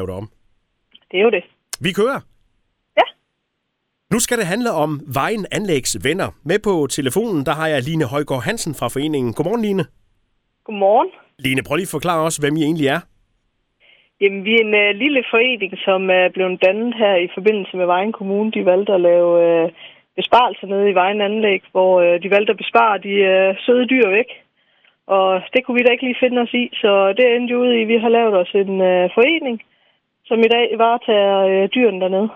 lave det om. Det er jo det. Vi kører. Ja. Nu skal det handle om Vejen Anlægs venner. Med på telefonen, der har jeg Line Højgaard Hansen fra foreningen. Godmorgen, Line. Godmorgen. Line, prøv lige at forklare os, hvem I egentlig er. Jamen, vi er en uh, lille forening, som er blevet dannet her i forbindelse med Vejen Kommune. De valgte at lave uh, besparelser nede i Vejen Anlæg, hvor uh, de valgte at bespare de uh, søde dyr væk. Og det kunne vi da ikke lige finde os i, så det endte jo ud i, at vi har lavet os en uh, forening, som i dag varetager uh, dyrene dernede.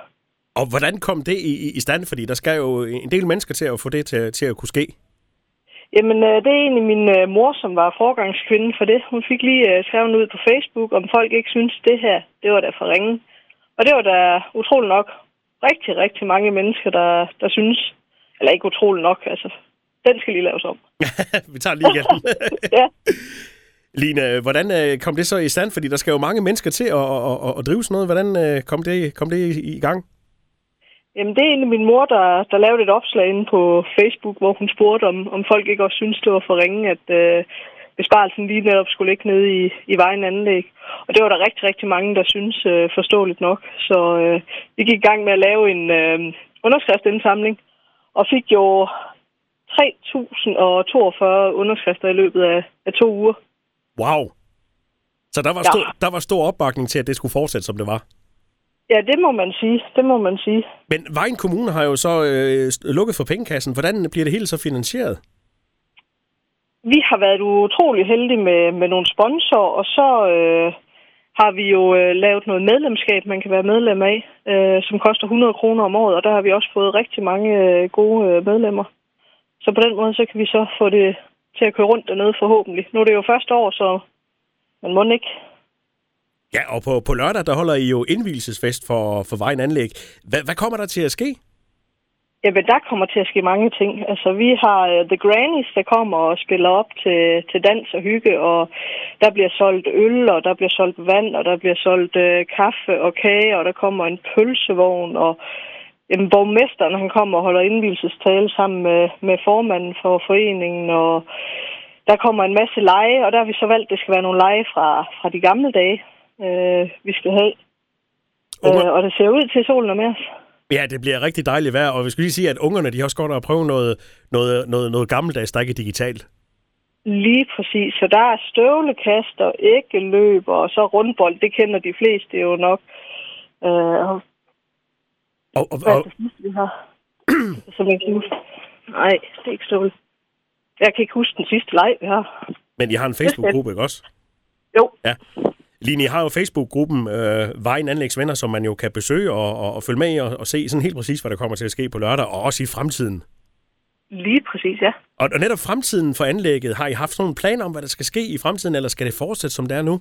Og hvordan kom det i, i stand? Fordi der skal jo en del mennesker til at få det til, til at kunne ske. Jamen, øh, det er egentlig min øh, mor, som var forgangskvinde for det. Hun fik lige øh, skrevet ud på Facebook, om folk ikke synes det her, det var da for ringe. Og det var da utrolig nok rigtig, rigtig mange mennesker, der, der synes, eller ikke utrolig nok, altså, den skal lige laves om. Vi tager lige igen. ja. Line, øh, hvordan øh, kom det så i stand? Fordi der skal jo mange mennesker til at, at, at, at drive sådan noget. Hvordan øh, kom det, kom det i, i gang? Jamen, det er egentlig min mor, der, der lavede et opslag inde på Facebook, hvor hun spurgte, om, om folk ikke også synes det var for ringe, at øh, besparelsen lige netop skulle ligge nede i, i vejen anlæg. Og det var der rigtig, rigtig mange, der synes øh, forståeligt nok. Så øh, vi gik i gang med at lave en øh, underskriftsindsamling, og fik jo 3.042 underskrifter i løbet af, af to uger. Wow! Så der var, Ja. stor, der var stor opbakning til, at det skulle fortsætte, som det var. Ja, det må man sige. Det må man sige. Men Vejen Kommune har jo så øh, lukket for pengekassen. Hvordan bliver det hele så finansieret? Vi har været utrolig heldige med, med nogle sponsorer, og så øh, har vi jo øh, lavet noget medlemskab, man kan være medlem af, øh, som koster 100 kroner om året, og der har vi også fået rigtig mange øh, gode øh, medlemmer. Så på den måde, så kan vi så få det til at køre rundt dernede forhåbentlig. Nu er det jo første år, så man må ikke. Ja, og på, på lørdag, der holder I jo indvielsesfest for, for Vejen Anlæg. Hvad, hvad kommer der til at ske? Jamen, der kommer til at ske mange ting. Altså, vi har uh, The Grannies, der kommer og spiller op til, til dans og hygge, og der bliver solgt øl, og der bliver solgt vand, og der bliver solgt uh, kaffe og kage, og der kommer en pølsevogn, og jamen, borgmesteren, han kommer og holder indvielsestale sammen med, med formanden for foreningen, og der kommer en masse lege, og der har vi så valgt, at det skal være nogle lege fra, fra de gamle dage, uh, vi skal have. Unger- Uh, og det ser ud til, solen er med os. Ja, det bliver rigtig dejligt vejr, og vi skal lige sige, at ungerne de har også godt at prøve noget, noget, noget, noget gammeldags, der ikke er digitalt. Lige præcis. Så der er støvlekast og æggeløb, og så rundbold, det kender de fleste jo nok. Øh, og Og, og, det sidste, vi har? Som jeg kan huske. Nej, det er ikke støvle. Jeg kan ikke huske den sidste leg, vi har. men I har en Facebook-gruppe, ikke også? Jo, Ja. Line, I har jo Facebook-gruppen øh, Vejen Anlægs Venner, som man jo kan besøge og, og, og følge med i og, og se sådan helt præcis, hvad der kommer til at ske på lørdag, og også i fremtiden. lige præcis, ja. Og, og netop fremtiden for anlægget, har I haft sådan en plan om, hvad der skal ske i fremtiden, eller skal det fortsætte, som det er nu?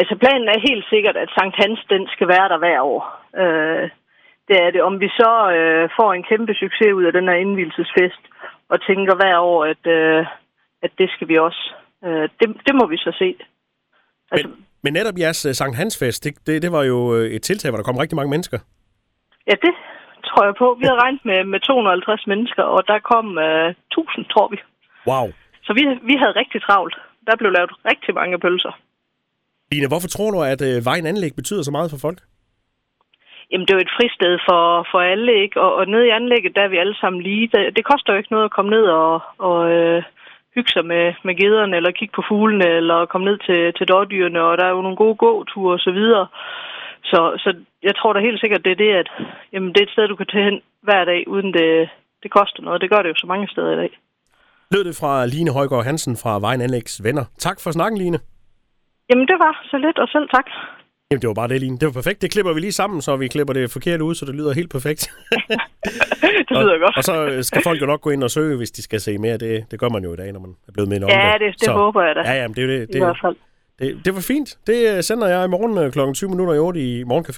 Altså planen er helt sikkert, at Sankt Hans, den skal være der hver år. Øh, det er det. Om vi så øh, får en kæmpe succes ud af den her indvielsesfest, og tænker hver år, at, øh, at det skal vi også. Øh, det, det må vi så se. Altså, Men, men netop jeres uh, Sankt Hans Fest, det, det, det var jo øh, et tiltag, hvor der kom rigtig mange mennesker. Ja, det tror jeg på. Vi havde regnet med, med 250 mennesker, og der kom øh, 1000, tror vi. Wow. Så vi, vi havde rigtig travlt. Der blev lavet rigtig mange pølser. Line, hvorfor tror du, at øh, Vejen Anlæg betyder så meget for folk? Jamen, det er jo et fristed for, for alle, ikke? Og, og nede i anlægget, der er vi alle sammen lige. Det, det koster jo ikke noget at komme ned og, og øh, hygge sig med, med gederne, eller kigge på fuglene, eller komme ned til, til dårdyrene, og der er jo nogle gode gåture og så videre. Så, så jeg tror da helt sikkert, det er det, at jamen, det er et sted, du kan tage hen hver dag, uden det, det koster noget. Det gør det jo så mange steder i dag. Lød det fra Line Højgaard Hansen fra Vejen Anlægs Venner. Tak for snakken, Line. Jamen, det var så lidt, og selv tak. Jamen, det var bare det, Line. Det var perfekt. Det klipper vi lige sammen, så vi klipper det forkert ud, så det lyder helt perfekt. det lyder og, godt. Og så øh, skal folk jo nok gå ind og søge, hvis de skal se mere. Det, det gør man jo i dag, når man er blevet med en Ja, det, det så, håber jeg da. Ja, jamen, det, er jo det, I hvert det, fald. det, det var fint. Det øh, sender jeg i morgen kl. 20 minutter i 8 i Morgencafé.